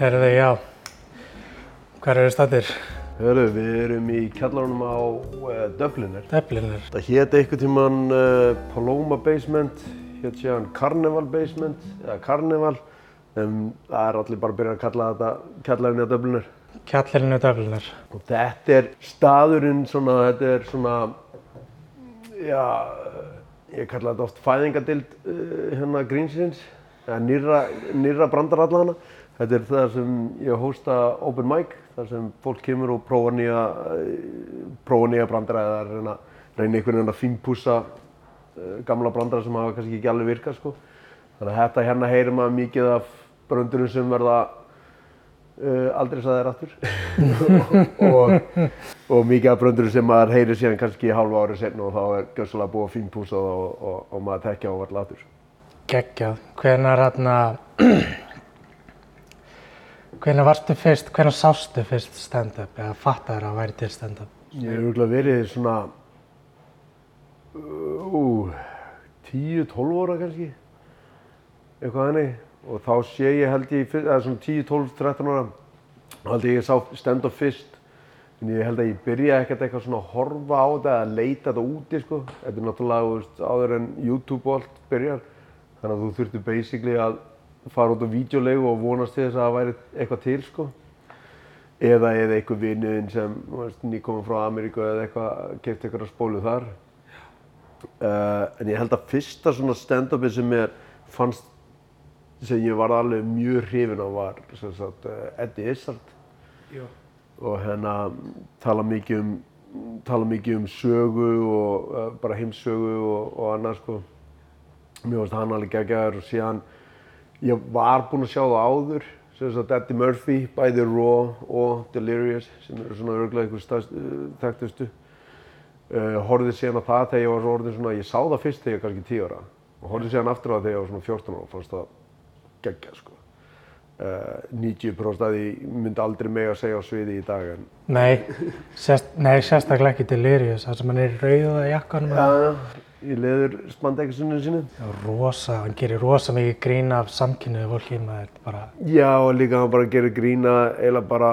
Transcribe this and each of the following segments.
Herðu, já. Hvar eru stættir? Hörru, við erum í kjallarunum á uh, Dubliner. Deblinir. Það hétt einhvern tíman uh, Paloma Basement, hétt síðan Carnival Basement, eða Carnival. En það er allir bara að byrja að kalla þetta kjallarinn á Dubliner. Kjallarinn er Deblinir. Og þetta er staðurinn svona, þetta er svona, já, ég kalla þetta oft fæðingadild uh, hérna Greensins, eða nýrra brandarallana. Þetta er það sem ég hósta open mic, þar sem fólk kemur og prófa nýja, prófa nýja brandara eða reyna, einhvern veginn að fínpússa uh, gamla brandara sem hafa kannski ekki alveg virkað sko. Þannig að þetta hérna heyrir maður mikið af bröndurum sem verða uh, aldrei saðir aftur og, og mikið af bröndurum sem maður heyrir síðan kannski hálfa árið setna og þá er gössalega búið að fínpúsa og, og, og maður tekja og verða aftur. Geggjað. Hvenær hérna... Hvenær varstu fyrst, hvenær sástu fyrst stand-up eða fattaður að væri til stand-up? Ég hef örgulega verið svona uh, 10-12 óra kannski, eitthvað henni og þá sé ég held ég, eða svona 10-12-13 óra, held ég ég sá stand-up fyrst. En ég held að ég byrja ekkert eitthvað svona að horfa á þetta eða leita þetta úti sko, þetta er náttúrulega áður en YouTube og allt byrjar. Þannig að þú þurftir basically að fara út á vídeolegu og vonast til þess að það væri eitthvað til sko. Eða eða einhver vinnuðinn sem nýkominn frá Ameríku eða eitthvað keft eitthvað spólu þar. Uh, en ég held að fyrsta svona stand-upi sem mér fannst sem ég var alveg mjög hrifin á var sem sagt, uh, Eddie Izzard. Jú. og hérna tala mikið um tala mikið um sögu og uh, bara heimssögu og, og annað sko. Mér finnst hann alveg geggjaður og síðan ég var búinn að sjá það áður sem sagt Eddie Murphy, bæði Raw og Delirious sem eru svona örglega einhver stærst, uh, þekktustu. Uh, horfði síðan á það þegar ég var orðin svona, ég sá það fyrst þegar ég var kannski 10 ára. Og horfði síðan aftur á það þegar ég var svona 14 ára og fannst það geggja sko. Uh, 90% að ég myndi aldrei meg að segja á sviði í dag en Nei, sérst, nei, sérstaklega ekki Delirious, það sem hann er í rauða jakkanum. ja, í leður spandeksuninu sínu Já, rosa, hann gerir rosa mikið grín af samkynniðu fólki, maður er bara, Já, og líka hann bara gerir grína eiginlega bara,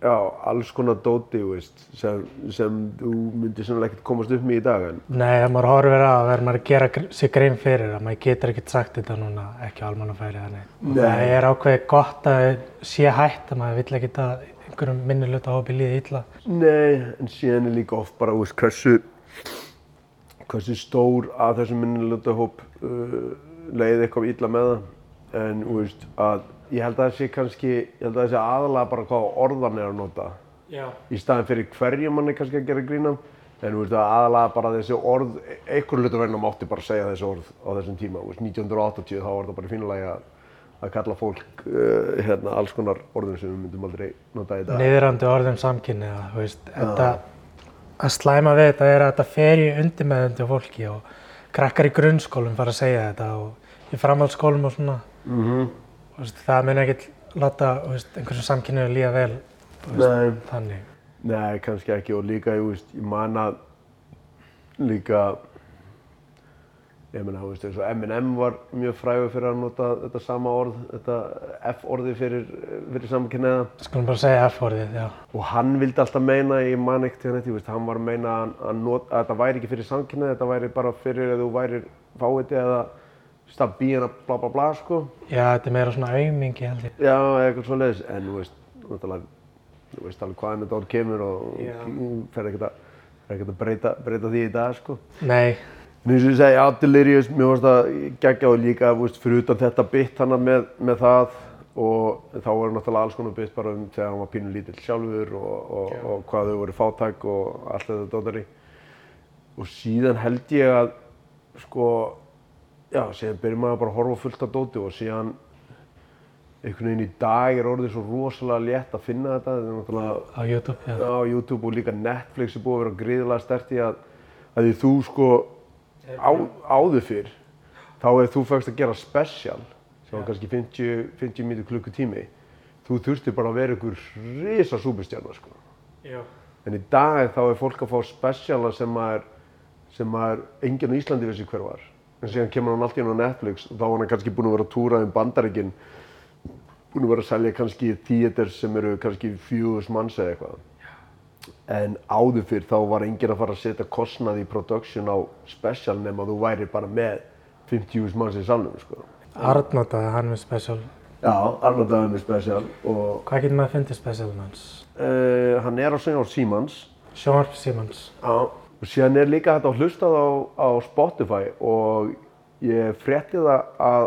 já, alls konar dóti, veist, sem, sem þú myndir sannlega ekkert komast upp með í dag, en nei, ef maður horfir að verður maður að gera sér grein fyrir að maður getur ekkert sagt þetta núna, ekki á almannafæri þannig. Nei. Það er ákveðið gott að sé hætt að maður vill ekkert að einhverjum minni hluta hópi líði illa. nei, en síðan er líka oft bara, veist, hversu, hversu stór að þessum minnilöta hóp uh, leiði eitthvað illa með það, en, veist, að ég held að það sé kannski, ég held að það sé aðalega bara hvað orðan er að nota. Já. í staðin fyrir hverju mann er kannski að gera grínam en veist að aðalega bara þessi orð einhverju hlutu verðin mátti bara segja þessi orð á þessum tíma, veist 1980 þá var það bara fínulegi að, að kalla fólk uh, hérna alls konar orðum sem við myndum aldrei nota í dag. Niðrandi orðum samkynniða, þú veist, þetta, að slæma við þetta er að þetta fer í undirmeðundi á fólki og krakkar í grunnskólum fara að segja þetta og í framhaldsskólum og svona, mm þú veist, það mun ekkert láta, einhversu samkynniðu líða vel, Nei, þannig. nei, kannski ekki og líka, ég man að líka ég meina, þú veist, eins og Eminem var mjög frægur fyrir að nota þetta sama orð, þetta F-orði fyrir, fyrir samkynniða Skulum bara segja F-orðið, já. Og hann vildi alltaf meina, ég man ekkert hérna þetta, ég veist, hann var að meina að, að, not, að þetta væri ekki fyrir samkynna, þetta væri bara fyrir að þú værir fáiði eða stabíina bla bla bla, sko. Já, þetta er meira svona aumingi held ég. Já, eitthvað svo leiðis, en þú veist, þú veist alveg hvaðan þetta orð kemur og að, fer ekkert að breyta, breyta því í dag, sko. Nei, En eins og ég segi, já, Delirious, mér fannst það geggja og líka, veist, fyrir utan þetta bit hana með, með það og þá voru náttúrulega alls konar bit bara um þegar hann var pínu lítill sjálfur og, og, Já. og hvað þau voru fátæk og allt þetta dótari. Og síðan held ég að, sko, já, síðan byrjum maður bara að horfa fullt af dóti og síðan einhvern veginn í dag er orðið svo rosalega létt að finna þetta. Þetta er náttúrulega á YouTube, já. á YouTube og líka Netflix er búið að vera gríðilega stert í að, að því þú sko á, áður fyrr þá er þú fægst að gera special sem var kannski 50, 50 mínútur klukkutími. Þú þurfti bara að vera ykkur risa súpustjarnar sko. En í dag þá er fólk að fá speciala sem er sem er enginn á Íslandi vissi hver var. En síðan kemur hann allt í hann á Netflix og þá var hann kannski búinn að vera að túra um bandaríkin búin að vera að selja kannski theater sem eru kannski fjögus manns eða eitthvað. En áður fyrr þá var enginn að fara að setja kostnað í production á special nema þú væri bara með 50.000 manns í salnum, sko. Arnótaði hann með special. Já, Arnaldagur með special og Hvað getur maður að fyndi specialum hans? uh, hann er á Sjónar Símans. Sjónvarp Simons. Já. Og síðan er líka hægt að hlusta það á, á Spotify og ég frétti það að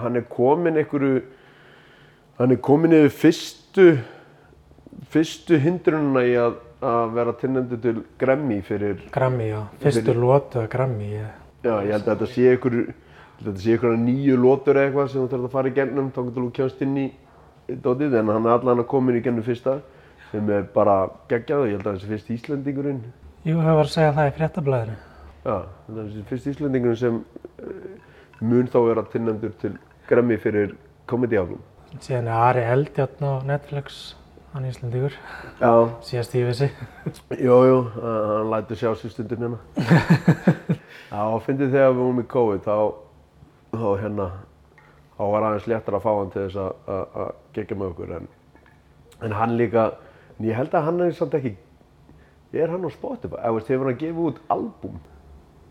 hann er komin einhverju, hann er komin yfir fyrstu, fyrstu hindrununa í að, að vera tilnæmdu til Grammy fyrir, Grammy, já. Fyrstu lótu að Grammy. Ég. já ég held að þetta sé að þetta sé einhverja nýju lótur eitthvað sem þú þarf að fara í gennum, þá getur þú kjánst inn í dótið, en hann er allan að komin í gennum fyrsta sem er bara geggjað og ég held að þessi fyrst Íslandingurinn Jú, hefur var að segja það í fréttablaðinu. Já, þetta er þessi fyrst Íslandingur sem uh, mun þá vera tilnæmdur til Grammy fyrir komediálum. Síðan er Ari Eldjátt á Netflix, hann er Íslandíkur, Já, síðast í vissi. jú, jú, uh, hann lætur sjá sér stundum hérna. Já, fyndið þegar við vorum í COVID, þá, þá hérna, þá var aðeins léttar að fá hann til þess að- gegja með okkur. En, en hann líka, en ég held að hann er samt ekki, er hann á Spotify? Eða hefur hann gefið út albúm?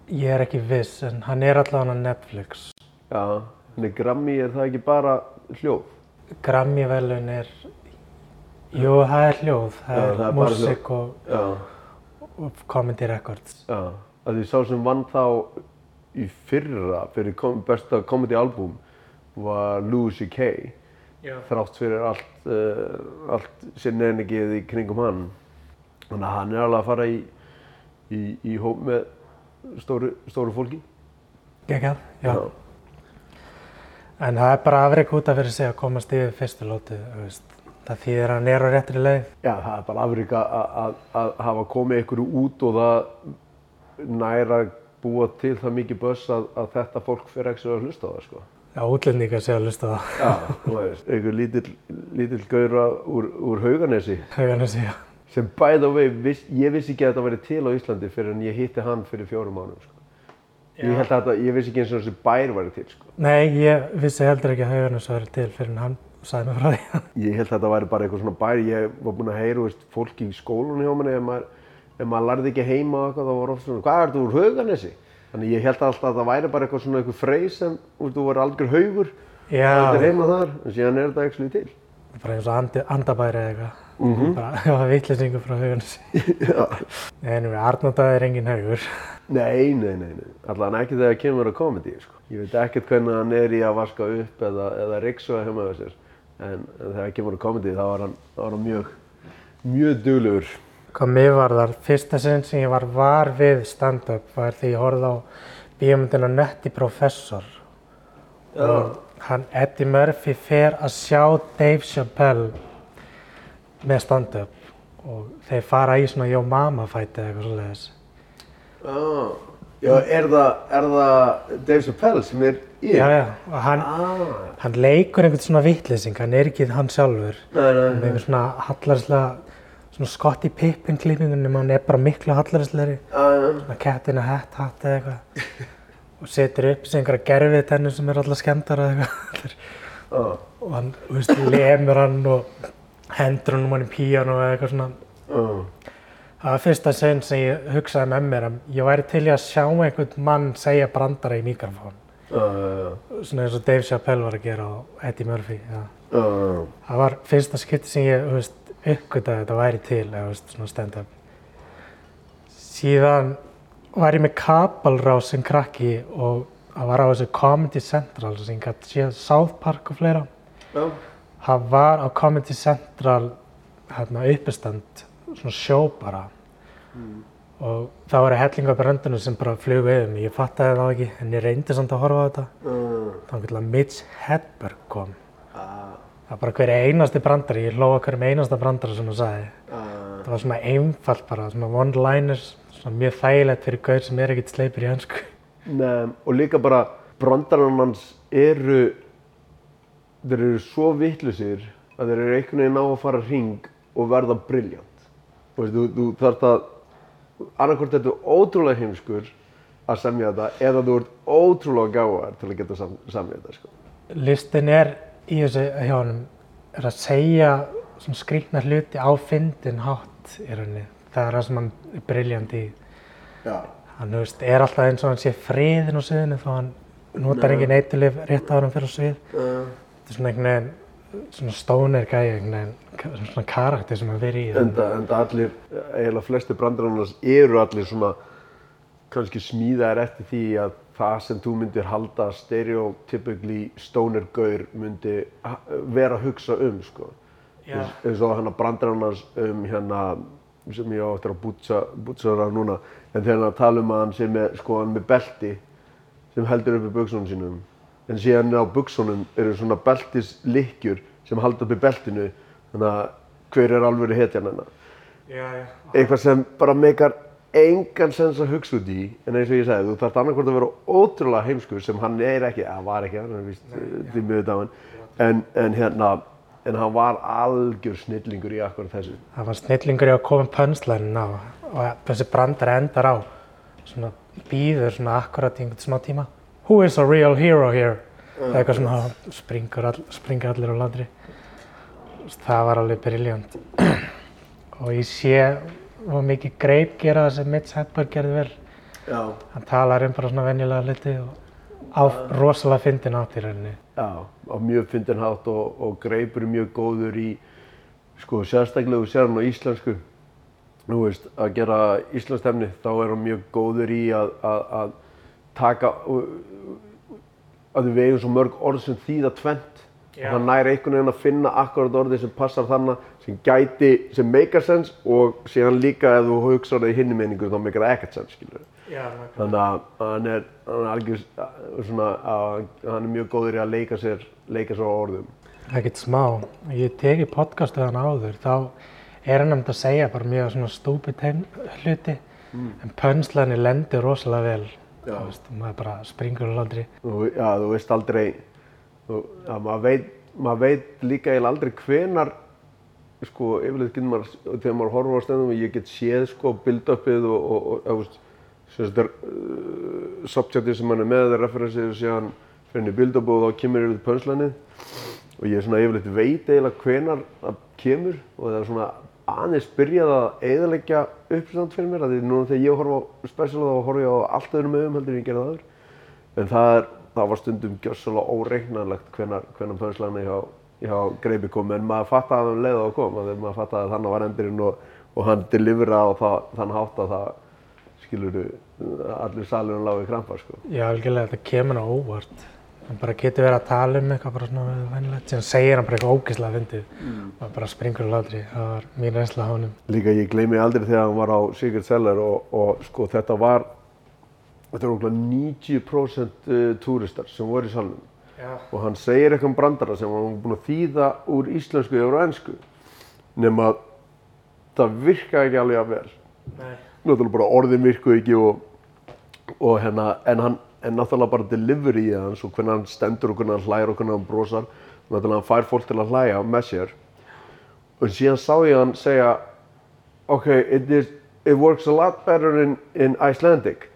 Ég er ekki viss, en hann er allavega á Netflix. Já, er Grammy, er það ekki bara hljóð? Grammy velun er, jú, það er hljóð, það Já, er, músík og, Já. og comedy records. Já, að því sá sem vann þá í fyrra fyrir kom, besta comedy album var Louis C.K. Já. þrátt fyrir allt, uh, allt sinneinigið í kringum hann. Þannig að hann er alveg að fara í, í, í hóp með stóru, stóru fólki. Gekjað, já. En það er bara afrek út af fyrir sig að komast yfir fyrstu lótu, þú veist. Það þýðir að hann er á réttri leið. Já, það er bara afrík að, hafa komið ykkur út og það næra búa til það mikið börs að, að þetta fólk fyrir ekki að hlusta á það, sko. Já, útlendingar sé að hlusta á það. Já, þú veist, einhver lítill, lítill gaura úr, úr Hauganesi Haugan að segja. sem the way, viss, ég vissi ekki að þetta væri til á Íslandi fyrir en ég hitti hann fyrir fjórum mánum sko. ég held að þetta, ég vissi ekki eins og þessi bær væri til sko. Nei, ég vissi heldur ekki að Haugan að segja til fyrir hann sagði mig frá því. ég held að þetta væri bara eitthvað svona bær ég var búinn að heyra, veist, fólki í skólanum hjá manni ef maður, maður lærði ekki heima og eitthvað, þá var oft svona, hvað er þetta úr Hauganesi? Þannig ég held alltaf að það væri bara eitthvað svona eitthvað freys sem, þú veist, þú var algjör haugur Já, þetta er heima þar, en síðan er þetta ekki til bara eins og andi, andabæri eða eitthvað. Mhm. Bara, já, vittlisingur frá Haugan að segja. Nei, en Arnótaði er engin haugur. Nei, nei, nei, nei. Allan ekki þegar kemur að komedi, sko. Ég veit ekkert hvernig hann er í að vaska upp eða, eða riksuga hjá með sér. En, þegar kemur að komedi þá var hann, þá var hann mjög, mjög duglegur. Hvað mér var þar, fyrsta sinn sem ég var var við stand-up var því ég horfði á bíómyndina Nutty Professor. Og hann, Eddie Murphy, fer að sjá Dave Chappelle með stand-up og þeir fara í svona Yo Mama fæti eða eitthvað svoleiðis. Ah. Já, er það, er það Dave Chappelle sem er? Já, já, og hann, Ah. hann leikur einhvern svona vittlýsing, hann er ekki hann sjálfur. Með einhvern svona hallarslega, svona Scottie Pippen klippingunum, hann er bara miklu hallarslegri. Ah, svona cat in a hat hatt eða eitthvað. Og setur upp sem einhverja gerfið tennu sem er alltaf skemmtar eða eitthvað. Ah, og hann, þú veist, lemur hann og hendur hann um hann í píano eða eitthvað svona. Það var fyrsta sinn sem ég hugsaði með mér að ég væri til í að sjá einhvern mann segja brandara í mikrofón svona eins og Dave Chappelle var að gera á Eddie Murphy ah. það var fyrsta skipti sem ég uppgötaði að þetta væri til eða svona stand-up síðan var ég með Kabalrás sem krakki og það var á þessu Comedy Central sem ég gæti séð South Park og fleira Já. það var á Comedy Central hérna uppistand svona sjó bara og það voru hellinga upp í röndunum sem bara flugu yfir mig, ég fattaði það ekki en ég reyndi samt að horfa á þetta. Ah. þá að Mitch Hedberg kom. Ah. það var bara hver einasti brandari, ég hlóða hverjum einasta brandari sem hún sagði. Ah. það var svona einfalt bara, svona one-liners svona mjög þægilegt fyrir gaur sem er ekkert sleipur í hönsku Nei, og líka bara brandarinn hans eru þeir eru svo vittlusir að þeir eru einhvern veginn á að fara hring og verða briljant þú þú, þú þarft að annarkvort þetta er ótrúlega heimskur að semja þetta eða þú ert ótrúlega gáðar til að geta sam, semja þetta sko. listin er í þessu hjá honum er að segja svona skrýtna hluti á fyndin hátt í rauninni. Það er það sem hann er briljant í. Já. Hann þú veist, er alltaf eins og hann sé friðin á sviðinu þó hann notar engin eiturlif rétt ára fyrir á svið. Uh, Þetta er svona einhvern veginn, svona stónir gæi einhvern veginn, svona karakter sem hann verið í. enda, enda allir, eiginlega flesti brandarannars eru allir svona kannski smíðaðir eftir því að það sem þú myndir halda stereotypically stoner gaur myndi vera að hugsa um sko. Já. eins og hann að brandarannars um hérna sem ég á eftir að bútsa, bútsa núna en þegar hann að tala um að hann sé með, sko, hann með belti sem heldur upp í buksunum sínum en síðan á buksunum eru svona beltislykkjur sem halda upp í beltinu þannig að hver er alveg hetjan hennar eitthvað sem bara meikar engan sens að hugsa út í en eins og ég sagði, þú þarf annarkvort að vera ótrúlega heimskur sem hann er ekki, að var ekki hann er víst því miður dáin. En, en hérna, en hann var algjör snillingur í akkur þessu. Það var snillingur í að koma pönslænin á og þessi brandar endar á svona býður svona akkurat í einhvern smá tíma. Who is a real hero here? Eða eitthvað svona springur, all, springur allir á landri Það var alveg briljant. Og ég sé og mikið greip gera það sem Mitch Hedberg gerði vel. Já, hann talar um bara svona venjulega hluti og rosalega fyndin átt í rauninni. Já, á mjög fyndin hátt og, og greipur mjög góður í sko sérstaklega þú sér hann á íslensku. Nú veist, að gera íslensktemni þá er hann mjög góður í að, að, að taka að við eigum svo mörg orð sem þýða tvent. Og hann næri einhvern veginn að finna akkurat orði sem passar þannig sem gæti, sem make sense og síðan líka ef þú hugsa það í hinni meiningu þá make það ekkert sense skilur Já, þannig að hann er, hann er algjör svona, að, hann er mjög góður í að leika sér leika sér á orðum. Ekkert smá. Ég teki podcastu hann áður þá er hann um að segja bara mjög svona stúpid heim hluti en pönslæni lendir rosalega vel. Já. Þú veist, maður bara springur landri og já, þú veist aldrei þú, já, maður veit, maður veit líka eiginlega aldrei hvenar sko, yfirleitt getur maður þegar maður horfir á stendum og ég get séð sko build-upið og, og, og, veist, sem þetta er uh, subjectið sem hann er með, referensið og síðan fyrir henni build-upið og þá kemur yfir pönslænið og ég svona yfirleitt veit eiginlega hvenar það kemur og það er svona aðeins byrjað að eðalegja uppstand fyrir mér, því núna þegar ég horfa á special þá horfa ég á allt öðrum öðum heldur en ég gerði áður. En það, er, það var stundum gjössalega óreiknanlegt hvenar, hvenar pönslæni hjá, hjá greipi kom en maður fattaði að hann leið á að koma þegar maður fattaði að þannig var endurinn og, og hann delivera á það, þann hátt að það skilur allir salurinn lágu krampa sko. já, algjörlega þetta kemur á óvart. Hann bara getur verið að tala um eitthvað bara svona venjulegt sem segir hann bara eitthvað ógeðslega fyndið. Og bara springur á landri það var mín reynsla á honum. Líka ég gleymi aldrei þegar hann var á Secret Cellar og, og sko þetta var þetta var okkur 90% uh, túristar sem voru í salnum. Já, og hann segir eitthvað um brandara sem hann var búinn að þýða úr íslensku yfir á ennsku nema að það virkaði ekki alveg að vel. Nei, náttúrulega bara orðin virkuði ekki og, og hérna en hann en náttúrulega bara delivery í hans og hvernig hann stendur og hvernig hann hlæjar og hvernig hann brosar. Náttúrulega hann fær fólk til að hlæja með sér. Og síðan sá ég hann segja ok, it, is, it works a lot better in, in Icelandic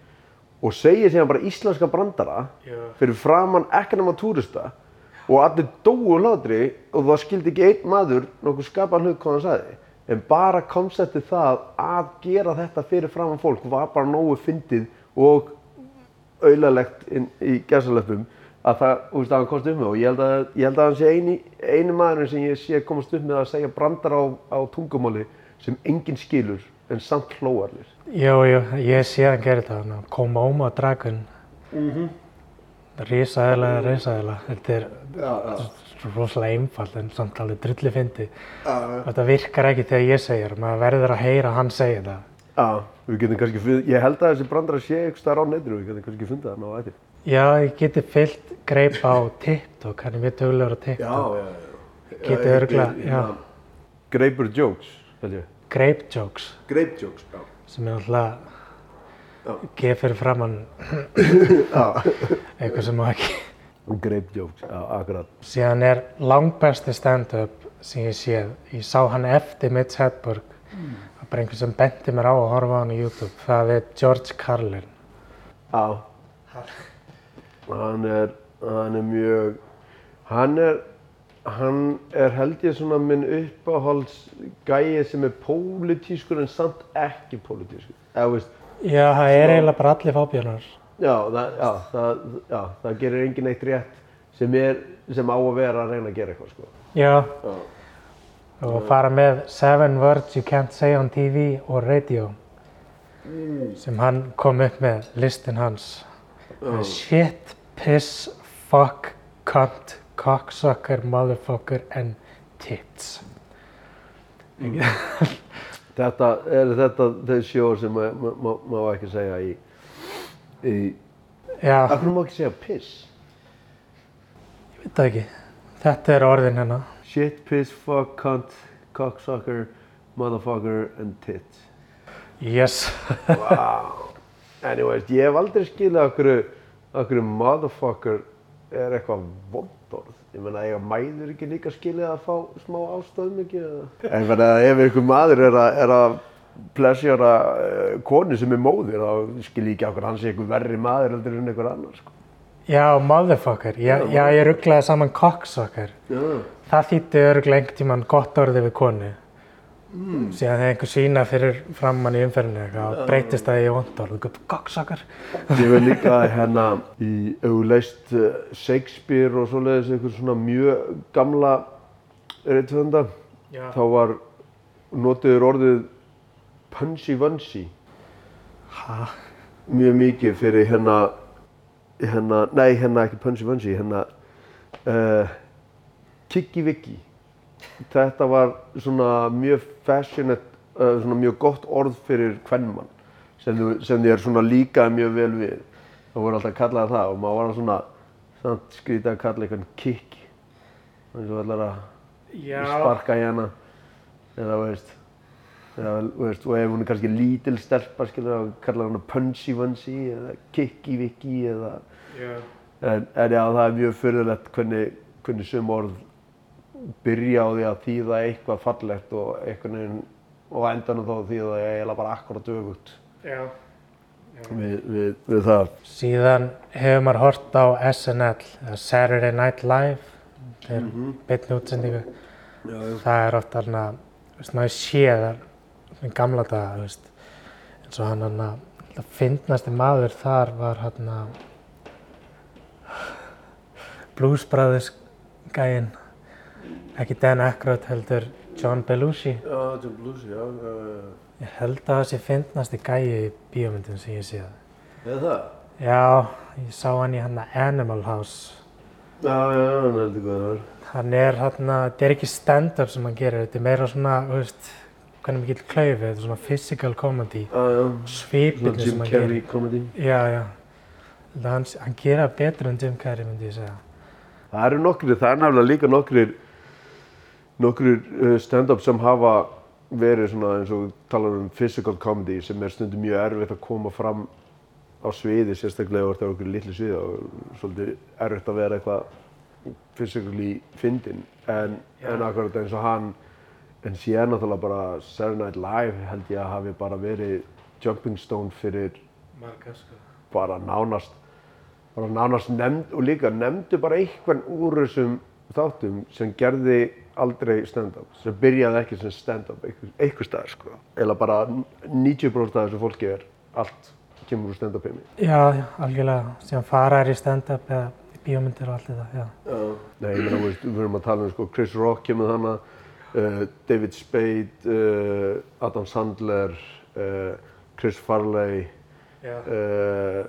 og segir síðan bara íslenska brandara fyrir framann ekki nema túrista og allir dóu hlátri og það skildi ekki einn maður nokkuð skapan hlut hvað hann sagði. En bara konceptið það að gera þetta fyrir framann fólk var bara nógu fyndið og auðlalegt í gæsalöpum að það, þú veist, að hann komst upp með. Og ég held að, ég held að hann sé eini, eini maðurinn sem ég sé komast upp með að segja brandar á, á tungumáli sem enginn skilur en samt hlóarlir. Jú, jú, ég sé hann gera þetta hann kom óma dragun Mm -hmm. risaðilega, risaðilega þetta er Já, já. rosalega einfalt en samt alveg drulli fyndi Já, þetta virkar ekki þegar ég það, maður verður að heyra hann segja það Já, við getum kannski, ég held að þessi brandara sé eitthvað staðar á netinu, við getum kannski fundið það ná eftir. já, ég geti fyllt greip á TikTok, hann er mjög duglegur á TikTok já, já. Geti örugglega, já. Greipur jokes, held ég. Grape Jokes Greip jokes, já. Sem er alltaf fyrir framann eitthvað sem má ekki. Greip jokes, já, akkurat. síðan er langbæsti stand-up sem ég séð, ég sá hann eftir Mitch Hedberg. Það er bara einhver sem benti mér á að horfa á hann á YouTube. Það er George Carlin. Já. Hann er, hann er mjög, hann er, hann er held ég svona minn uppáhalds gæi sem er pólitískur en samt ekki pólitískur. Já, það er eiginlega bara allir fábjörnar. já, það, já, það, já, það gerir engin eitt rétt sem, er, sem á að vera að reyna að gera eitthvað, sko. Já, Já. og fara með Seven Words You Can't Say on TV og Radio sem hann kom upp með listin hans. Shit, piss, fuck, cunt, cocksucker, motherfucker and tits. Þetta er þetta þau sjó sem má ekki segja í, af hvernig má ekki segja piss? ég veit það ekki. Þetta er orðin hérna. Shit, piss, fuck, cunt, cocksucker, motherfucker and tits. Yes. Wow. Anyways, ég hef aldrei skilið okkur, motherfucker er eitthvað vond orð. Ég meina, eiga mæður ekki líka skilið að fá smá ástöðum ekki? eða? En að ef einhver maður er að, er að plessjara uh, konu sem er móðir, þá skil ég ekki okkur hann sé einhver verri maður heldur en einhver annar, sko. Já, motherfucker. Já, já ég rugglaði saman cocksucker. Já. Það þýtti öruglega einhvern tímann gott orðið við konu. Mm. Síðan þegar einhver sína fyrir framann í umferðinu eitthvað, breytist það í vond orð. Cocksucker. Ég vil líka hérna í, ef þú leist uh, Shakespeare og svoleiðis einhver svona mjög gamla reyndfönda, Já. þá var notiður orðið punchy vunchy mjög mikið fyrir hérna, hérna, nei hérna ekki punchy vunchy, hérna uh, kikki vikki. Þetta var svona mjög fashionate, uh, svona mjög gott orð fyrir kvennmann sem, sem þér svona líkaði mjög vel við. Það voru alltaf að kalla það og maður var svona samt skrítið að kalla eitthvað kikki. Þannig að þú ætlar að sparka í hana eða veist, eða, veist og ef hún er kannski lítil stelpa skilur að kalla hana punchy vunchy eða kikki vikki eða Já. en, en já það er mjög fyrirlegt hvernig, hvernig sum orð byrja á því að þýða eitthvað fallegt og einhvern veginn og á endanum þá þýða það eiginlega bara akkurat öfugt Já. við, við, við það. Síðan hefur maður hort á SNL, Saturday Night Live, þetta er mm beinni útsendingu. Já, já. Það er oft alveg, þú veist, maður séð þar í gamla daga, þú veist, eins og hann hann að fyndnasti maður þar var hann að Blues Brothers gæinn, ekki Dan Aykroyd heldur John Belushi. Já, John Blues, já, já. Ég held að það sé fyndnasti gæi í bíómyndum sem ég séð. Eða það? Já, ég sá hann í hann Animal House. Já, já, hann heldur hvað það var. Hann er hann að, þetta er ekki stand-up sem hann gerir, þetta er meira svona, þú veist, hvernig mikill klaufi, þetta er svona physical comedy, Já, já. svipinu sem Jim hann Carrey gerir. comedy. Já, já. Þetta Hann, hann gera betur en Jim Carrey, myndi ég segja. Það eru nokkrir, það er nefnilega líka nokkrir, nokkrir uh, stand-up sem hafa verið svona eins og talar um physical comedy sem er stundum mjög erfitt að koma fram á sviði, sérstaklega þú ert á okkur litlu sviði og svolítið erfitt að vera eitthvað physically fyndin en, en akkurat eins og hann en síðan náttúrulega bara Saturday Night Live held ég að hafi bara verið jumping stone fyrir Marga, sko. bara nánast bara nánast nefnd og líka nefndu bara einhvern úr þessum þáttum sem gerði aldrei stand-up sem byrjaði ekki sem stand-up einhver, einhver staðar sko. Eða bara 90% af þessu fólki er allt kemur úr stand-up heimi. Já, já, algjörlega. Síðan fara er í stand-up eða í bíómyndir og allt þetta, já. Nei, ég meina, við erum að tala um sko Chris Rock kemur þannig uh, David Spade uh, Adam Sandler uh, Chris Farley uh,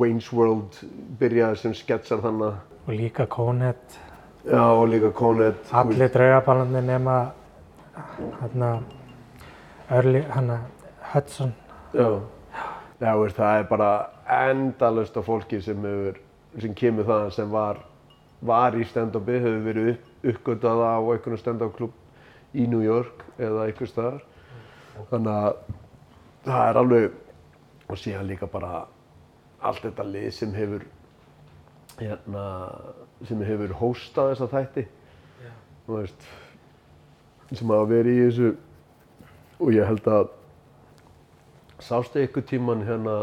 Wayne's World byrjaði sem sketsar þannig Og líka Conehead, Já, og líka Conehead. allir draugabalandi nema Early, hann að Hudson. Já. Já, veist, það er bara endalust af fólki sem, hefur, sem kemur það sem var, var í stand-upi, hefur verið upp, uppgötað á einhvern stand-up klub í New York eða einhver staðar. Þannig að það er alveg, og síðan líka bara allt þetta lið sem hefur, hérna, sem hefur hóstað þessa þætti. Þú veist, sem hafa verið í þessu og ég held að sástu ykkur tíman hérna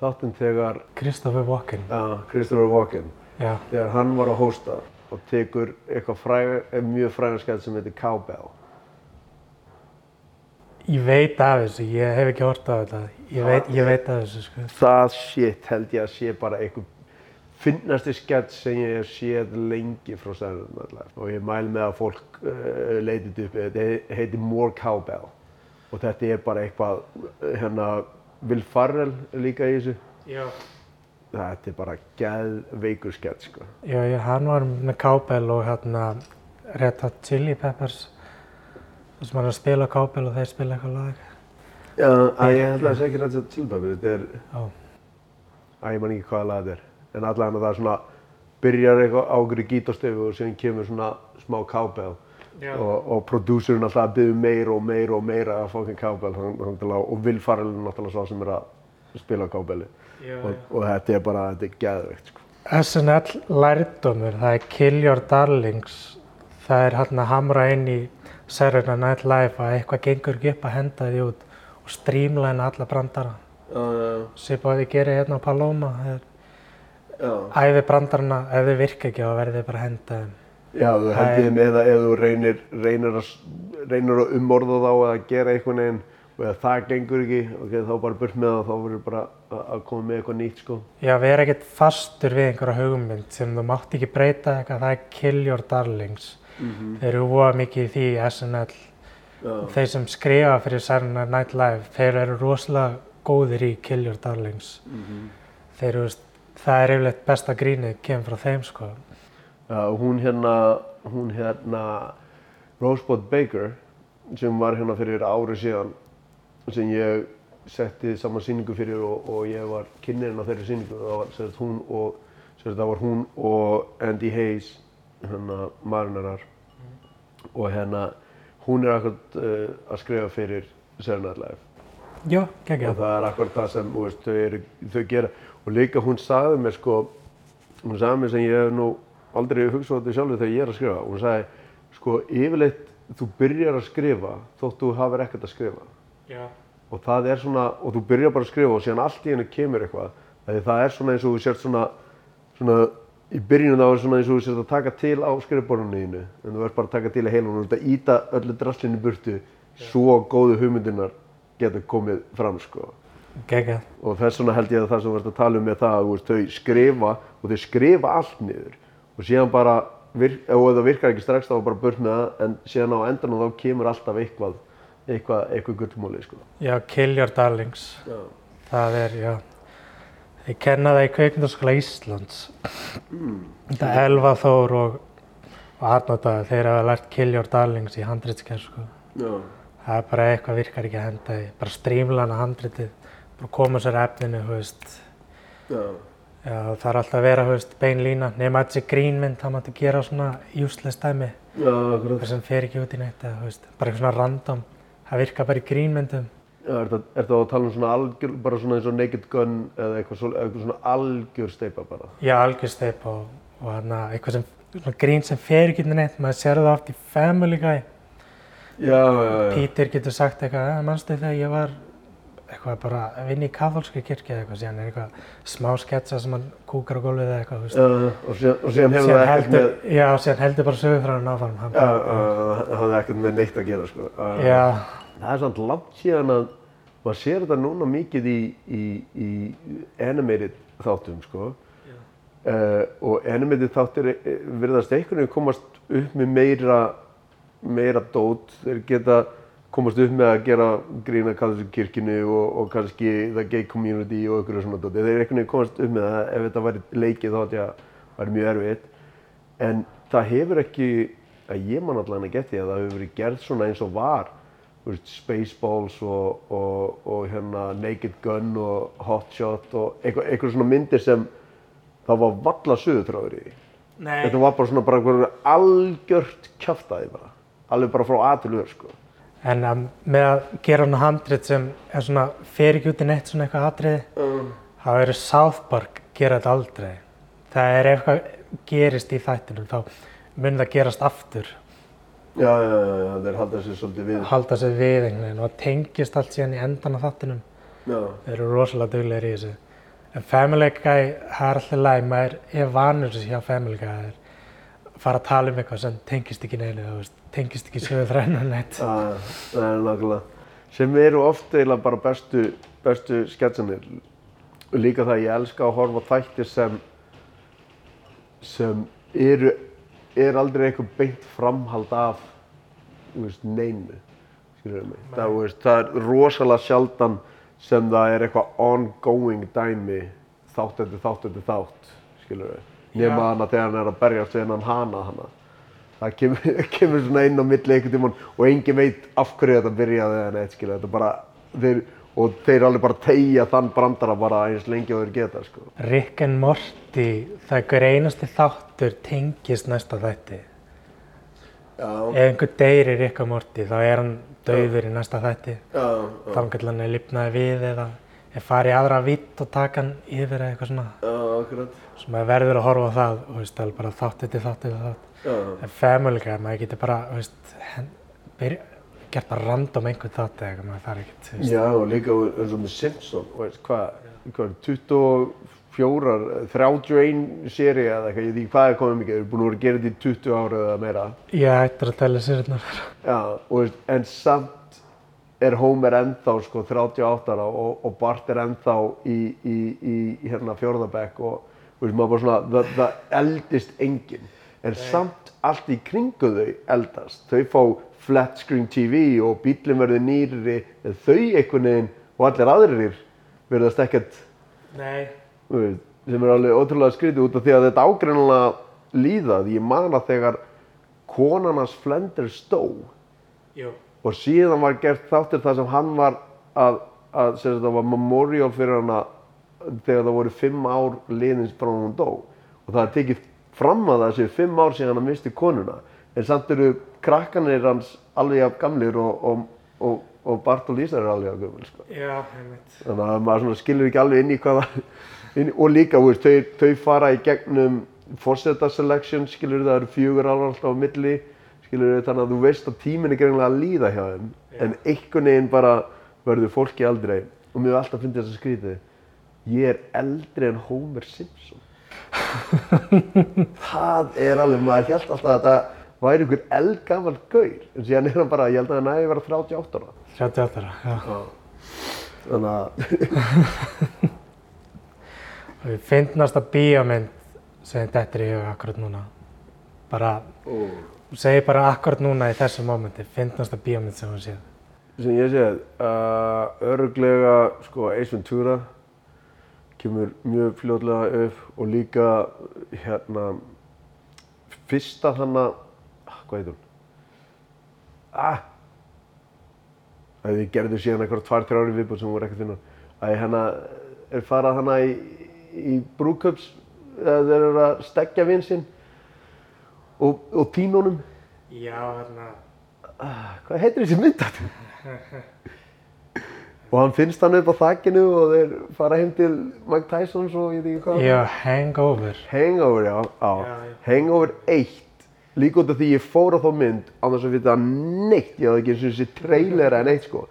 þáttinn þegar Christopher Walken. uh, Christopher Walken Já, þegar hann var að hósta og tekur eitthvað fræg, eh, mjög frægan skett sem heitir Cowbell. Ég veit af þessu, ég hef ekki hort á þetta. Ég veit, ég veit af þessu, sko. Það shit held ég að sé bara einhver finnasti skett sem ég hef séð lengi frá Night Live og ég mæl með að fólk uh, leitið upp, þetta he- heitir More Cowbell og þetta er bara eitthvað, hérna, Will Farrell líka í þessu. Já. Þetta er bara geðveikur skett, sko. Já, já, hann var með Cowbell og hérna Red Hot Chili Peppers. Þar sem hann er að spila Cowbell og þeir spila eitthvað lag. Já, að ég held að það sé ekki rætt að tilbæmi, þetta er, Já. að ég man ekki hvaða lag þetta er. En allavega það er svona, byrjar eitthvað á okkur í gítarstefu og síðan kemur svona smá cowbell. Og, og prodúsurinn alltaf að byggja meira og meira og meira af fucking cowbell. Hann, hann, að- og Will Farrell er náttúrulega svo sem er að spila cowbelli. Og, og þetta er bara, þetta er geðveikt sko. SNL lærdómur, það er Kill Your Darlings. Það er hann að hamra inn í Saturday Night Live að eitthvað gengur ekki upp að henda því út og streamlæna alla brandara. Já, já, Svipa að gerir hérna á Paloma. Æfi brandarana, ef þið virka ekki þá verður þið bara að henda þeim. Já, þú er- þeim eða ef þú reynir, reynir, að, reynir að umorða þá eða gera einhvern veginn og ef það gengur ekki, ok, þá bara burt með það, þá verður bara að, koma með eitthvað nýtt, sko. Já, vera ekkert fastur við einhverja hugmynd sem þú mátt ekki breyta eitthvað, það er Kill Your Darlings. Þeir eru voða mikið í því SNL. Já, Þeir sem skrifa fyrir Saturday Night Live, þeir eru rosalega góðir í Kill Your Darlings. Þeir eru, veist, það er yfirleitt besta grínið kemur frá þeim, sko. Já, hún hérna, hún hérna, Rosebud Baker, sem var hérna fyrir ári síðan, sem ég setti saman sýningu fyrir og, og ég var kynnerinn á þeirri sýningu. Það var, sagt, hún og, sagt, það var hún og Andy Hayes, hérna, marinarar. Og hérna, hún er akkurat uh, að skrifa fyrir Saturday Night Live. Já, Og geggjað. það er akkurat það sem þú veist, þau, eru, þau gera. Og líka hún sagði mér sko, hún sagði mér sem ég hef nú aldrei hugsað á þetta sjálfur þegar ég er að skrifa. Hún sagði, sko, yfirleitt þú byrjar að skrifa þótt þú hafir ekkert að skrifa. Já. Og það er svona, og þú byrjar bara að skrifa og síðan allt í hennu kemur eitthvað. Því það er svona eins og þú sért svona, svona, í byrjunum þá er svona eins og þú sért að taka til á skrifborðinu þínu. En þú ert bara að taka til í heilunum og þú ert að íta öllu drastlinu burtu svo góðu hugmyndinar geta komið fram, sko. Geggjað. Og þess vegna held ég að það sem þú ert að tala um með það að þau skrifa og þau skrifa allt niður og síðan bara, virk, ef það virkar ekki strax þá bara burt með það en síðan á endanum þá kemur alltaf eitthvað, eitthvað, eitthvað gullmóli, sko. Já, Kill Your Darlings. Já. Það er, já. Ég kenna það í kveikmyndaskóla Íslands. Þetta er Elva Þór og, og Arnóta, þeir hafa lært Kill Your Darlings í handritskerð, sko. Já. Það er bara eitthvað virkar ekki að henda því. Bara strímlana handritið, bara koma sér efninu, þú veist. Já. Já, það er alltaf að vera, þú veist, bein lína. Nefn að þessi grínmynd, það máttu gera svona useless dæmi. Já, akkurat. Það sem fer ekki út í eða, þú veist, bara eitthvað svona random. Það virkar bara í grínmyndum. Já, er það, er það að tala um svona algjör, bara svona eins og Naked Gun eða eitthvað, svo, eitthvað svona algjör steipa bara? Já, algjörsteip og, og hana, eitthvað sem, svona grín sem fer ekki út í neitt. Maður sér það oft í Family Guy. Já, já, já. Peter getur sagt eitthvað, eh, manstu þegar ég var eitthvað bara að vinna í katholska kirkja eða eitthvað, síðan er eitthvað smá sketsa sem hann kúkar á gólfið eða eitthvað, þú veist. Já, og síðan, og síðan hefur það ekkert með, já, síðan heldur bara sögufræðan áfram. Hann já, bara, uh, það hafði ekkert með neitt að gera, sko. Uh, já, Það er samt langt síðan að maður sér þetta núna mikið í, í, í animated þáttum, sko. Uh, og animated þáttir eh, virðast einhvern veginn komast upp með meira, meira dót. Þeir geta komast upp með að gera grína katholsku kirkjunni og, og kannski the gay community og einhverju svona dóti. Þeir einhvern veginn komast upp með það ef þetta væri leikið þá þetta væri mjög erfitt. En það hefur ekki, að ég man allan að geta því að það hefur verið gerð svona eins og var. Veist, Spaceballs og, og, og hérna Naked Gun og Hot Shot og eitthvað, eitthvað svona myndir sem það var valla sögutráður í nei, Þetta var bara svona bara einhverjum algjört kjaftaði bara. Alveg bara frá A til Ö, sko. En um, með að gera hann handrit sem er svona, fer ekki út í neitt svona eitthvað atriði, Um. þá eru South Park gera þetta aldrei. Það er eitthvað gerist í þættinum, þá mun það gerast aftur, Já, já, já, já, þeir halda sér svolítið við. halda sig við einhvern veginn og tengist allt síðan í endan á þáttinum. Já, Þeir eru rosalega duglegir í þessu. En Family Guy, það er alltaf læg, maður er vanur þessu hjá Family Guy. Það er fara að tala um eitthvað sem tengist ekki neinu, þú veist, tengist ekki sögur þrænan neitt. Það er nákvæmlega. Sem eru oft eiginlega bara bestu, bestu sketsanir. Líka það ég elska að horfa þættir sem, sem eru, er aldrei eitthvað beint framhald af, neinu. Skilur mig. Það, veist, það er rosalega sjaldan sem það er eitthvað ongoing dæmi þátt eftir þátt eftir þátt, skilur við. Nefna hana þegar hann er að berjast við hennan hana hana. Það kemur, kemur svona inn á milli einhvern tímann og engin veit af hverju þetta byrjaði eða neitt, skilur. Þetta bara, þeir, og þeir alveg bara tegja þann brandara bara eins lengi og þeir geta, sko. Rick and Morty, það er hver einasti þáttur tengist næsta þætti. Já, Ef einhver deyr í Rick and Morty, þá er hann dauður í næsta þætti. já, já, Þannig að hann er lifnaði við eða er farið í aðra vitt og taka hann yfir eða eitthvað svona. já, akkurat. Svo maður verður að horfa á það og veist, alveg bara þátt eftir þátt eftir þátt. Já, En Family Guy, maður getur bara, þú veist, byrja, gert bara random einhvern þátt eða eitthvað, maður þarf ekkert, þú veist. já, og líka eins og með Simpson, veist, hvað, hvað, 24, 31 séri eða eitthvað, ég veit ekki hvað er komið mikið, þeir eru búin að vera að gera þetta í 20 ára eða meira. Ég ættir að tella sérnar. Er Homer ennþá sko 38 ára og, og Bart er ennþá í, í, í, hérna fjórðabekk og veist, maður bara svona, það, það eldist enginn. En samt allt í kringu þau eldast. Þau fá flat screen TV og bílinn verður nýrri, en þau einhvern veginn og allir aðrir verðast ekkert Nei. þú veist, sem er alveg ótrúlega skrítið út af því að þetta ágreinilega líðað. Ég man að þegar konarnas Flender stó Jú. Og síðan var gert þáttir þar sem hann var að, að sagt, það var memorial fyrir hana þegar það voru fimm ár liðins frá hún dó. Og það er tekið fram að það séu fimm ár síðan hann misti konuna. En samt eru krakkanir hans alveg af gamlir og, og, og, og Bart og Lisa eru alveg af gömul sko. Já, þannig að maður skilur ekki alveg inn í hvað það inn, og líka veist, þau, þau fara í gegnum forseta selection skilur það eru fjögur ára alltaf á milli skilur þannig að þú veist að tíminn er greinlega að líða hjá þeim en einhvern veginn bara verður fólki aldrei og mér hef alltaf fundið þess að skrítið ég er eldri en Homer Simpson það er alveg maður held alltaf að þetta væri einhver eldgammal gaur en síðan er hann bara, ég held að hann næði vera 38 ára 38 ára, já. þannig að Og ég finnast að bíómynd sem þetta er í huga akkurat núna. Bara, ó, þú segir bara akkurat núna í þessu mómenti, finnast að bíómynd sem hún séð. sem ég séð, uh, öruglega sko Ace Ventura kemur mjög fljótlega upp og líka hérna fyrsta hana, ah, hvað hún? Ah, að þið gerðu síðan eitthvað tvær, þrjár í viðbútt sem voru ekkert finna. Að hérna er farað hana í, í brúköps, eða þeir eru að stekja vinn sinn og, og honum. Já, hérna, Ah, hvað heitir þessi mynd aftur? og hann finnst hann upp á þakkinu og þeir fara heim til Mike Tyson og ég veit ekki hvað. já, Hangover. Hangover, já, já. Já, já. Hangover 1. Líka út af því ég fór á þá mynd á þess að vita neitt. Ég hafði ekki eins og þessi trailer eða neitt, sko.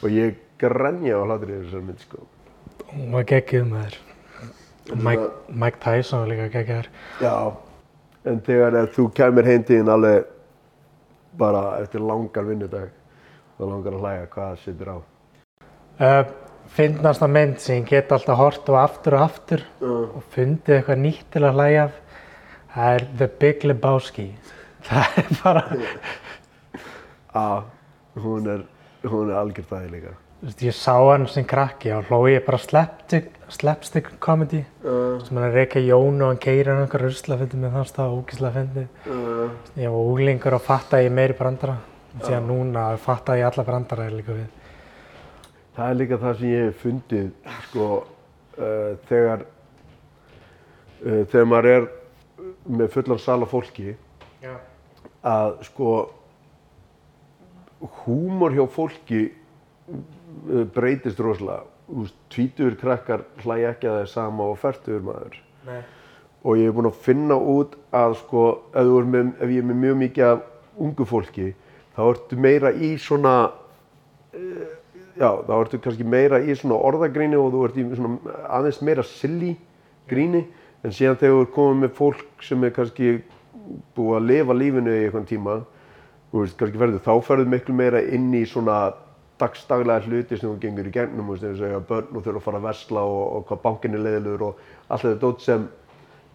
Og ég grenja á hlátur í þessar mynd, sko. Hún var geggjuð með þér. Mike, Mike Tyson var líka geggjaður. Já. En þegar þú kemur heim til þín alveg bara eftir langan vinnudag þá langar að hlæja hvað það setur á. Uh, finnast að mynd sem ég get alltaf hort á aftur og aftur og fundið eitthvað nýtt til að hlæja af. Það er The Big Lebowski. Það er bara, Já, hún er, hún er algjör það líka. Ég sá hann sem krakki og hló ég bara slapstick, slapstick comedy Uh, sem hann er að reyka Jón og hann keirir hann einhver rusla fyndið með þann stað, ógíslega fyndið. uh, Ég var úlingur og fattaði ég meiri brandara. Síðan núna fattaði ég alla brandara líka við. það er líka það sem ég hef fundið, sko, uh, þegar, uh, þegar maður er með fullan sal af fólki, Já. að sko, húmor hjá fólki breytist rosalega. Tvítugur krakkar hlæja ekki að það er sama og færtugur maður. Nei. og ég er búinn að finna út að sko, ef, með, ef ég er með mjög mikið af ungu fólki þá ertu meira í svona uh, já, þá ertu kannski meira í svona orðagríni og þú ert í svona aðeins meira silly gríni en síðan þegar þú ert komið með fólk sem er kannski búið að lifa lífinu í einhvern tíma þú veist, kannski ferðu, þá ferðu miklu meira inn í svona dagstaglega hluti sem þú gengur í eins og eiga börn og þurfa að fara að versla og, og hvað bankin er leiðilegur og allt þetta dót sem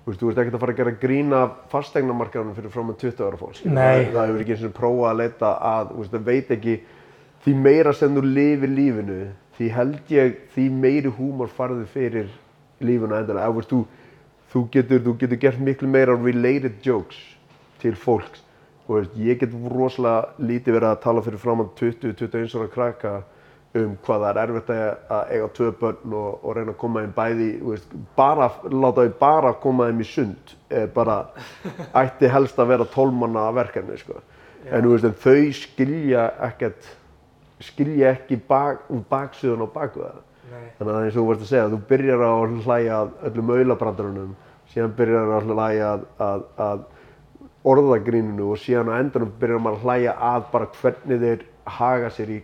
þú veist ekkert að fara að gera grína fastegnamarkaðunum fyrir frá með 20 ára fólk Nei. það, hefur ekki eins og prófa að leita að, þú veist, það veit ekki því meira sem þú lifir lífinu því held ég, því meiri húmor farðu fyrir þú veist, þú, þú getur, þú getur gert miklu meira related jokes til fólks og veist, ég get rosalega lítið verið að tala fyrir framann 20-21 ára krakka um hvað það er erfitt að að eiga tvö börn og, og reyna að koma þeim bæði, veist, bara, láta þau bara koma þeim í sund, bara, ætti helst að vera tólmanna verkefni, sko. En, veist, en þau skilja ekkert, skilja ekki bak, um baksöðun og baku það. Nei. Þannig að eins og þú varst að segja, þú byrjar á að hlæja að öllum auðlabrandarunum, síðan byrjar að hlæja að, að, að orðagrínunu og síðan á endanum byrjar maður að hlæja að bara hvernig þeir haga sér í,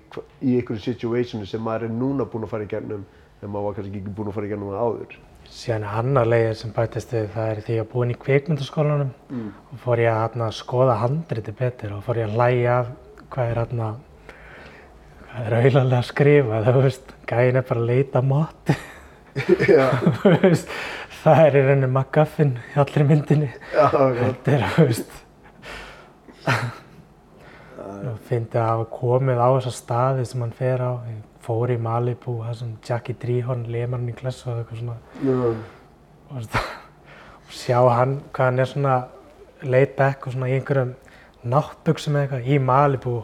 í einhverju situationu sem maður er núna búinn að fara í gernum en maður var kannski ekki búinn að fara í gernum það áður. Síðan annar leiðir sem bætist við, það er því að búin í kvikmyndaskólanum Mm. og fór ég að hérna, skoða handriti betur og fór ég að hlæja af hvað er hérna, hvað er auðvitað að skrifa, þú veist, gæin er bara að leita að Já, þú veist, það er í rauninni MacGuffin í allri myndinni, já, já. þetta er, þú veist, og fyndi að hafa komið á þessa staði sem hann fer á, ég fór í Malibu, það sem Jackie Drihorn lemar hann í klessu og eitthvað svona, já. og veist, og sjá hann hvað hann er svona laid back og svona í einhverjum náttbuxum eða eitthvað í Malibu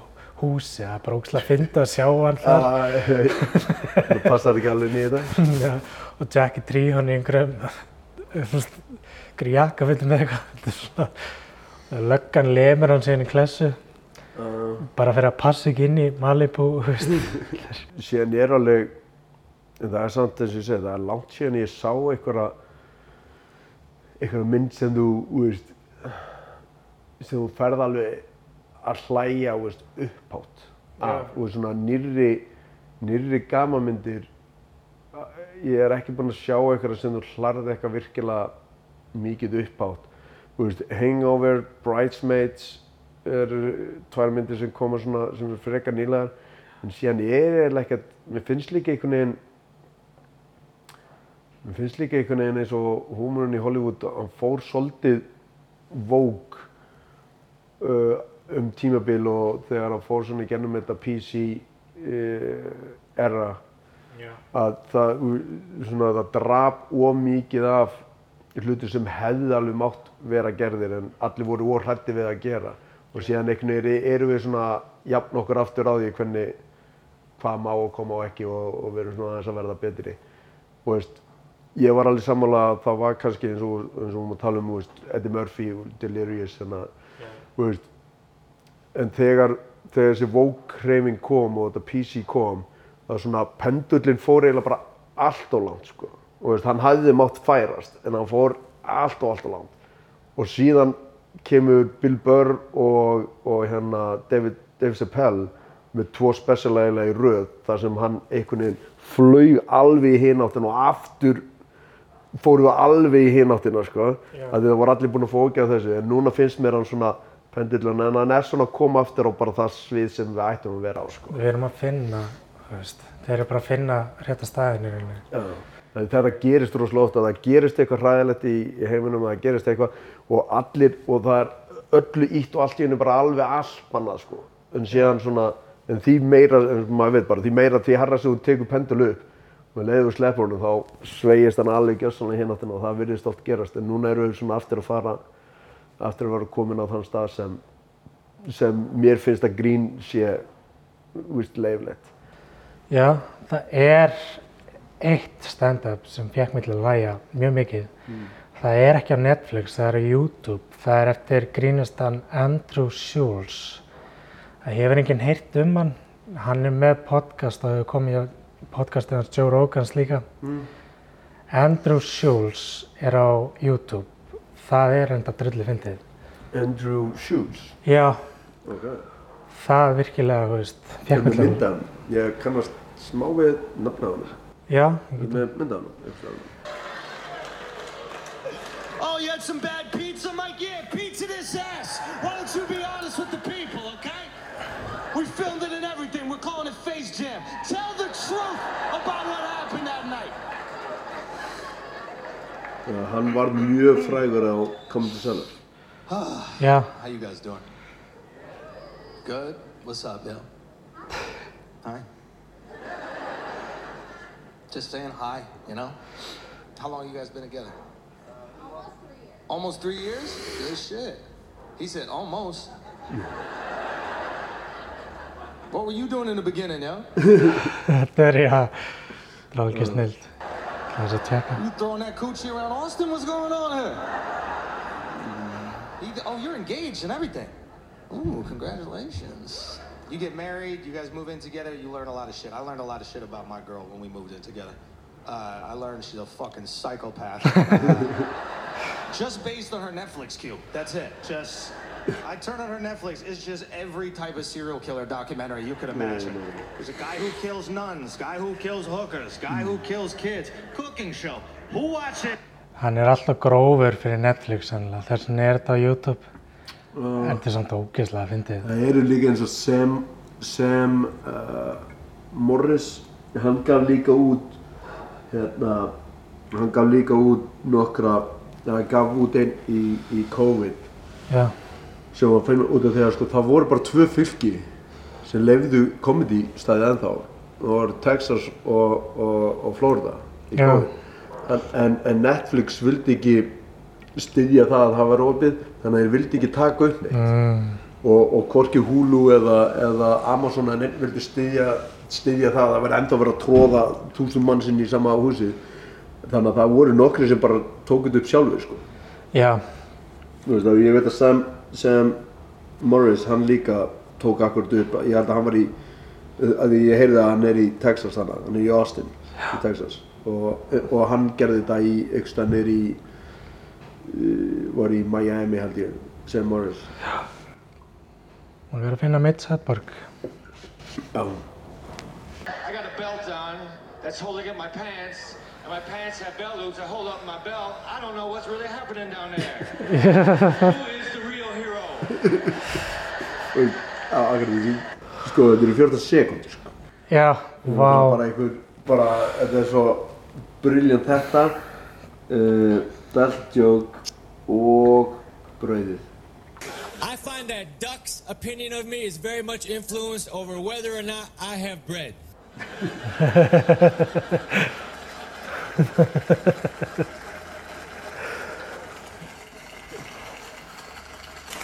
húsi, það er bara ógslag að finna að sjá hann þar. Það passar ekki alveg þetta. Já, og Jackie Drihorn í einhverjum einhverjum jakkafötum eða eitthvað löggan lemur hann síðan í klessu bara fyrir að passa ekki inn í Malibu. Síðan er alveg, það er samt eins og ég segi, það er langt síðan ég sá einhverja, einhverja mynd sem þú, veist, sem þú ferð alveg að hlæja, veist, upphátt af, þú veist, svona nýrri, nýrri gamanmyndir. Ég er ekki búinn að sjá einhverja sem þú hlarði eitthvað virkilega mikið upphátt. Þú veist, Hangover, Bridesmaids, eru tvær myndir sem koma svona, sem er frekar nýlegar en síðan ég er eiginlega ekkert, mér finnst líka einhvern veginn mér finnst líka einhvern veginn eins og húmurinn í Hollywood, hann fór svolítið vók uh, um tímabil og þegar hann fór svona í gennum þetta PC uh, era að það, svona, það drap ómikið af hluti sem hefði alveg mátt vera gerðir en allir voru óhrætti við að gera. Og síðan einhvern veginn erum við svona jafn okkur aftur á því hvernig hvað má og koma og ekki og, og við erum svona aðeins að verða betri. Og veist, ég var alveg sammála að það var kannski eins og, eins og við máum tala um veist, Eddie Murphy og Delirious þannig að, veist, en þegar, þegar þessi Vogue hreyfing kom og þetta PC kom það var svona pendullin fór eiginlega bara allt og langt sko. Og veist, hann hafði mátt færast en hann fór allt og allt og langt. Og síðan kemur Bill Burr og, og hérna David, Dave Chappelle með tvo spesialægilega í röð þar sem hann einhvern veginn flög alveg í hináttin og aftur fóru við alveg í hináttina sko Já. að það voru allir búin að fókja þessu. En núna finnst mér hann svona pendillun en hann er svona að koma aftur á bara það svið sem við ættum að vera á sko. Við erum að finna þeir eru bara að finna Þannig að þetta gerist rosalega oft að það gerist eitthvað hræðilegt í, heiminum að það gerist eitthvað og allir og það er öllu ítt og allt í hennu bara alveg allmannað sko. En síðan svona en því meira, en maður veit bara, því meira því herra sem þú tekur pendul upp með leiðu sleppur honum þá sveigist hann alveg gjössanlega hináttina og það virðist oft gerast. En núna eru við svona aftur að fara aftur að vera komin á þann stað sem sem mér finnst að grín sé víst leiflegt Já, það er eitt stand-up sem fekk mig til að læja mjög mikið. Það er ekki á Netflix, það er á YouTube. Það er eftir grínastan Andrew Schulz. Það hefur enginn heyrt um hann. Hann er með podcast og hefur komið á podcastið hans Joe Rogans líka. Andrew Schulz er á YouTube. Það er enda drulli fyndið. Andrew Schultz Já, okay. það virkilega, þú veist, fekk mig til að... myndan, ég kannast smá við nafna á hana Já, ég með mynda Oh, you had some bad pizza, Mike? Yeah, pizza this. this ass. Why don't you be honest with the people, okay? We filmed it and everything. We're calling it Face Jam. Tell the truth about what happened that night. Já, hann var mjög frægur á Comedy Cellar. Ah, Já, How you guys doing? Good. What's up, Bill? Hi. Just saying hi, you know? How long you guys been together? Almost three years. Almost three years? Good shit. He said almost. what were you doing in the beginning, yo? þetta er já, það ekki snild. Það að tjekka. You throwing that coochie around Austin? What's going on here? You- oh, you're engaged and everything. Ooh, congratulations. You get married, you guys move in together, you learn a lot of shit. I learned a lot of shit about my girl when we moved in together. Uh, I learned she's a fucking psychopath. just based on her Netflix queue. That's it. Just, I turn on her Netflix, it's just every type of serial killer documentary you could imagine. There's a guy who kills nuns, guy who kills hookers, guy who kills kids, cooking show. Who watches it? Hann er alltaf grófur fyrir Netflix sannlega, þess vegna er þetta á YouTube. Þetta er samt ógeðslega að fyndið. Það eru líka eins og Sam, Sam uh, Morris, hann gaf líka út, hérna, hann gaf líka út nokkra, hann gaf út einn í, í COVID Já, sem var fyrir út af því að sko, það voru bara tvö fylki sem lefðu komedi staðið ennþá. Það voru Texas og, og, og Florida í. COVID. En, en, en Netflix vildi ekki styðja það að það var opið, þannig að þeir vildi ekki taka upp neitt. mm, og, og hvorki Hulu eða, eða Amazon en einn vildi styðja, styðja það að verði enda að vera að tróða þúsund mann sinni í sama húsi þannig að það voru nokkri sem bara tókut upp sjálfur sko. já, Þú veist, að ég veit að Sam, Sam Morris hann líka tók akkurat upp ég held að hann var í að ég heyrði að hann er í Texas þannig hann er í Austin í Texas og, og hann gerði þetta í yksta nýr í var í Miami held ég Sam Morris maður verður að finna mitt setborg. Já I got a belt on that's holding up my pants, and my pants have belt loops that hold up my belt. I don't know what's really happening down there. Who is the real hero? Já, akkurat því Sko, þetta eru 14 sekundir sko. Já, vá, Bara einhver, bara, þetta er svo briljant þetta uh, Belt joke og brauðið I find that Duck's opinion of me is very much influenced over whether or not I have bread.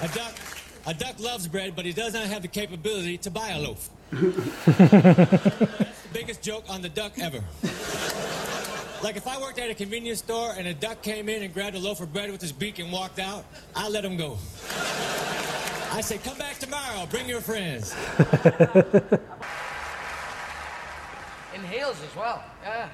a duck, a duck loves bread, but he does not have the capability to buy a loaf. That's the biggest joke on the duck ever. Like if I worked at a convenience store and a duck came in and grabbed a loaf of bread with his beak and walked out, I let him go. I say, come back tomorrow, bring your friends. In heels as well, yeah.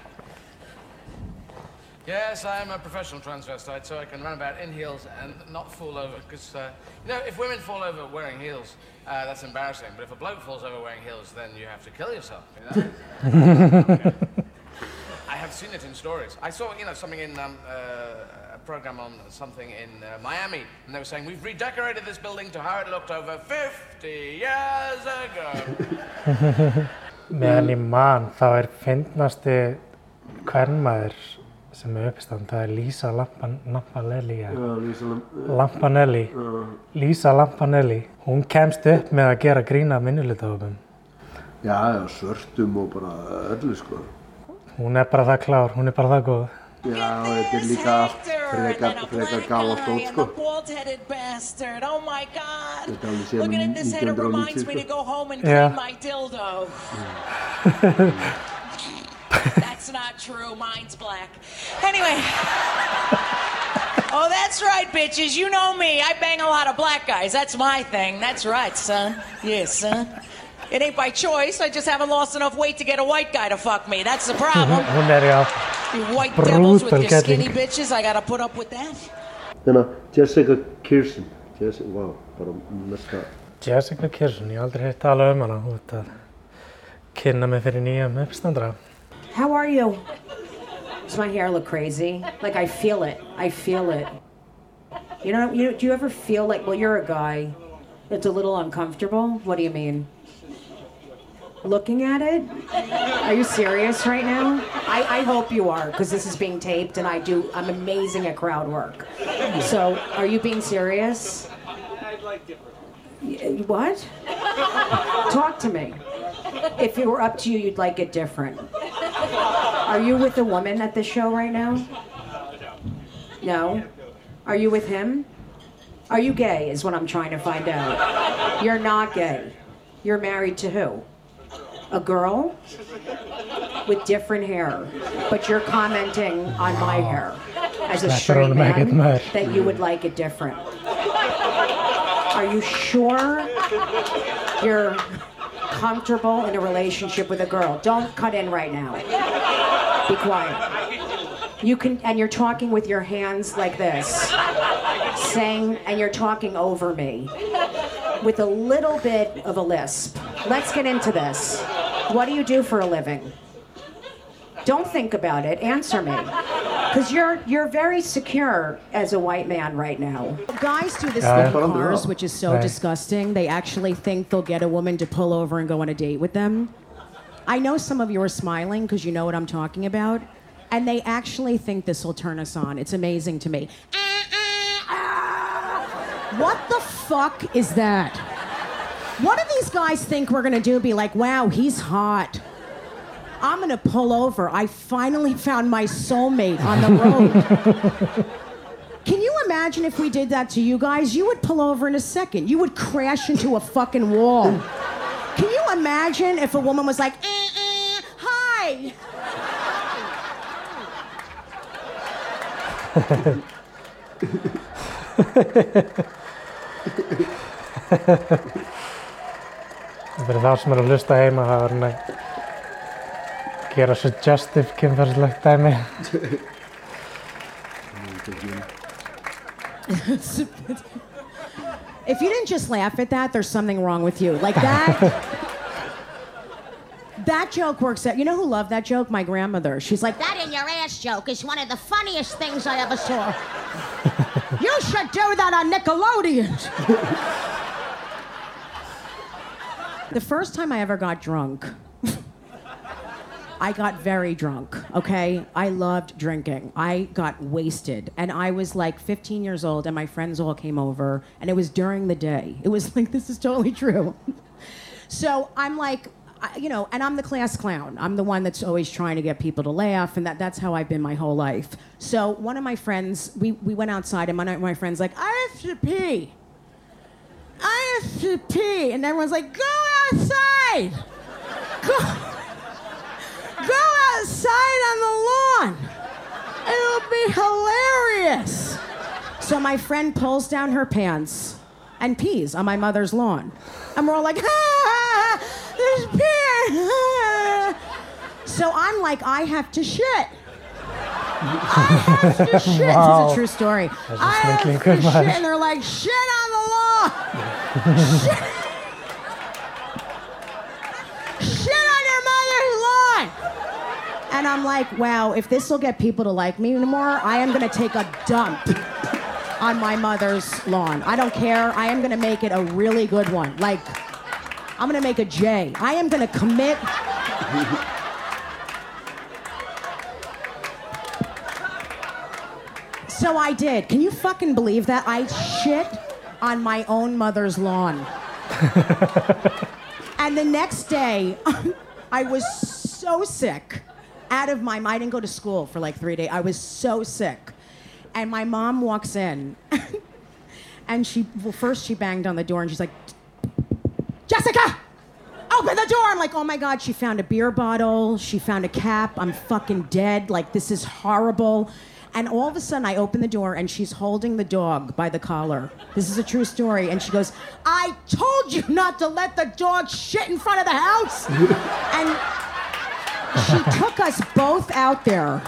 Yes, I am a professional transvestite, so I can run about in heels and not fall over. Because, uh, you know, if women fall over wearing heels, uh, that's embarrassing. But if a bloke falls over wearing heels, then you have to kill yourself, you know? I have seen it in stories. I saw, you know, something in um, uh, a program on something in uh, Miami, and they were saying, we've redecorated this building to how it looked over 50 years ago. meðan ég man, þá er fyndnasti hvernmaður sem er uppistand, það er Lisa Lampan, Lampanelli, ja. Já, Lísa Lampanelli, Lisa Lampanelli. Hún kemst upp með að gera grína minnulitahofum. Já, já, svörtum og bara öllu sko Hún er bara það klár, hún er bara það góð. Já, þetta er líka allt frekar, frekar gala stótt sko bald-headed bastard. Oh my God. Þetta er alveg síðan Looking at this head, it 1990 reminds me to sko. go home and clean my dildo. That's not true. Mine's black. Anyway. Oh, that's right, bitches. You know me. I bang a lot of black guys. That's my thing. That's right, son. Yes, son. It ain't by choice. I just haven't lost enough weight to get a white guy to fuck me. That's the problem. Hún er já, You white devils with Brutal your skinny getting. bitches. I gotta put up with that. Þannig að Jessica Kirsten Jessica, vá, bara mesta Jessica Kirsten, ég hef aldrei heitt tala um hana út að kynna mig fyrir nýjum uppstandra. How are you? Does my hair look crazy? Like I feel it. I feel it. You know, you do you ever feel like, well, you're a guy, it's a little uncomfortable? What do you mean? Looking at it? Are you serious right now? I, I hope you are, because this is being taped and I do, I'm amazing at crowd work. So, are you being serious? I'd like different. What? Talk to me. If it were up to you, you'd like it different. Are you with a woman at the show right now? No? Are you with him? Are you gay, is what I'm trying to find out. You're not gay. You're married to who? A girl? With different hair. But you're commenting on my hair as a straight man that you would like it different. Are you sure you're comfortable in a relationship with a girl? Don't cut in right now. Be quiet. You can, and you're talking with your hands like this, saying, and you're talking over me with a little bit of a lisp. Let's get into this. What do you do for a living? Don't think about it. Answer me. Because you're you're very secure as a white man right now. Guys do this Ja, thing in cars, which is so Nej. disgusting. They actually think they'll get a woman to pull over and go on a date with them. I know some of you are smiling because you know what I'm talking about. And they actually think this will turn us on. It's amazing to me. What the fuck is that? What do these guys think we're gonna do? Be like, wow, he's hot. I'm gonna pull over. I finally found my soulmate on the road. Can you imagine if we did that to you guys? You would pull over in a second. You would crash into a fucking wall. Can you imagine if a woman was like, eh, eh, hi? Fyrir þá sem eru að hlusta heima, það að gera suggestive kynferðslegt dæmi. If you didn't just laugh at that, there's something wrong with you. Like that. that joke works out. You know who loved that joke? My grandmother. She's like, That in your ass joke is one of the funniest things I ever saw. you should do that on Nickelodeon. The first time I ever got drunk, I got very drunk, okay? I loved drinking. I got wasted. And I was like 15 years old, and my friends all came over, and it was during the day. It was like, this is totally true. so I'm like, I- you know, and I'm the class clown. I'm the one that's always trying to get people to laugh, and that, that's how I've been my whole life. So one of my friends, we, we went outside, and one of my friends like, I have to pee. I have to pee. And everyone's like, go outside. Go, go outside on the lawn. It'll be hilarious. So my friend pulls down her pants and pees on my mother's lawn. And we're all like, ah, there's pee. ah." So I'm like, I have to shit. I have to shit. Wow. This is a true story. I have to shit. And they're like, shit on the lawn. Shit. shit on your mother's lawn. And I'm like, wow, if this will get people to like me more, I am going to take a dump on my mother's lawn. I don't care. I am going to make it a really good one. Like, I'm going to make a J. I am going to commit. So I did. Can you fucking believe that? I shit on my own mother's lawn. and the next day, I was so sick, out of my mind. I didn't go to school for like three days. I was so sick. And my mom walks in, and she, well, first she banged on the door and she's like, Jessica! Open the door! I'm like, oh my God, she found a beer bottle. She found a cap. I'm fucking dead. Like, this is horrible. And all of a sudden, I open the door and she's holding the dog by the collar. This is a true story. And she goes, I told you not to let the dog shit in front of the house. and she took us both out there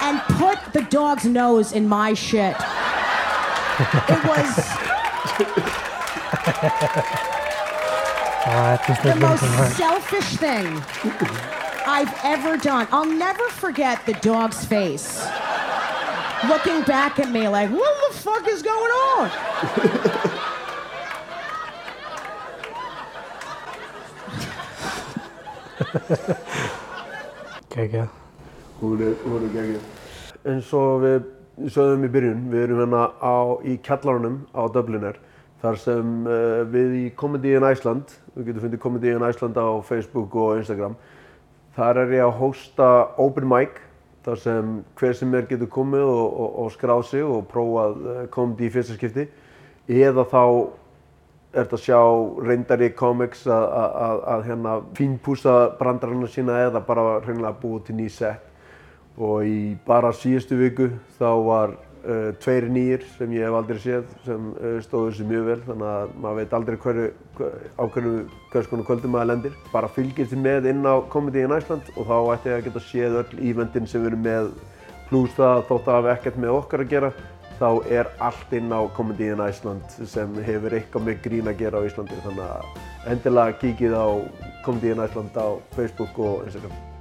and put the dog's nose in my shit. It was the most selfish thing I've ever done. I'll never forget the dog's face looking back at me like, what the fuck is going on? Kekja. Hún er, hún er geggjöð. Eins og við sögðum í byrjun, við erum hérna á, í kjallarunum á Dubliner þar sem uh, við í Comedy in Iceland, við getum fundið Comedy in Iceland á Facebook og Instagram, þar er ég að hósta open mic þar sem hver sem er getur komið og, og, og skráð sig og prófað uh, comedy í fyrsta skipti. Eða þá er þetta að sjá reyndari comics að, hérna fínpúsa brandarana sína eða bara hreinlega búið til ný set. Og í bara síðustu viku þá var tveir nýjir sem ég hef aldrei séð sem uh, stóðu þessu mjög vel þannig að maður veit aldrei hverju, hver, á hverju hvers konar kvöldum maður lendir. Bara fylgist þið með inn á Comedy in Iceland og þá ætti ég að geta séð öll eventin sem við erum með pluss það þótt að hafa ekkert með okkar að gera þá er allt inn á Comedy in Iceland sem hefur eitthvað með grín að gera á Íslandi. Þannig að endilega kíkið á Comedy in Iceland á Facebook og Instagram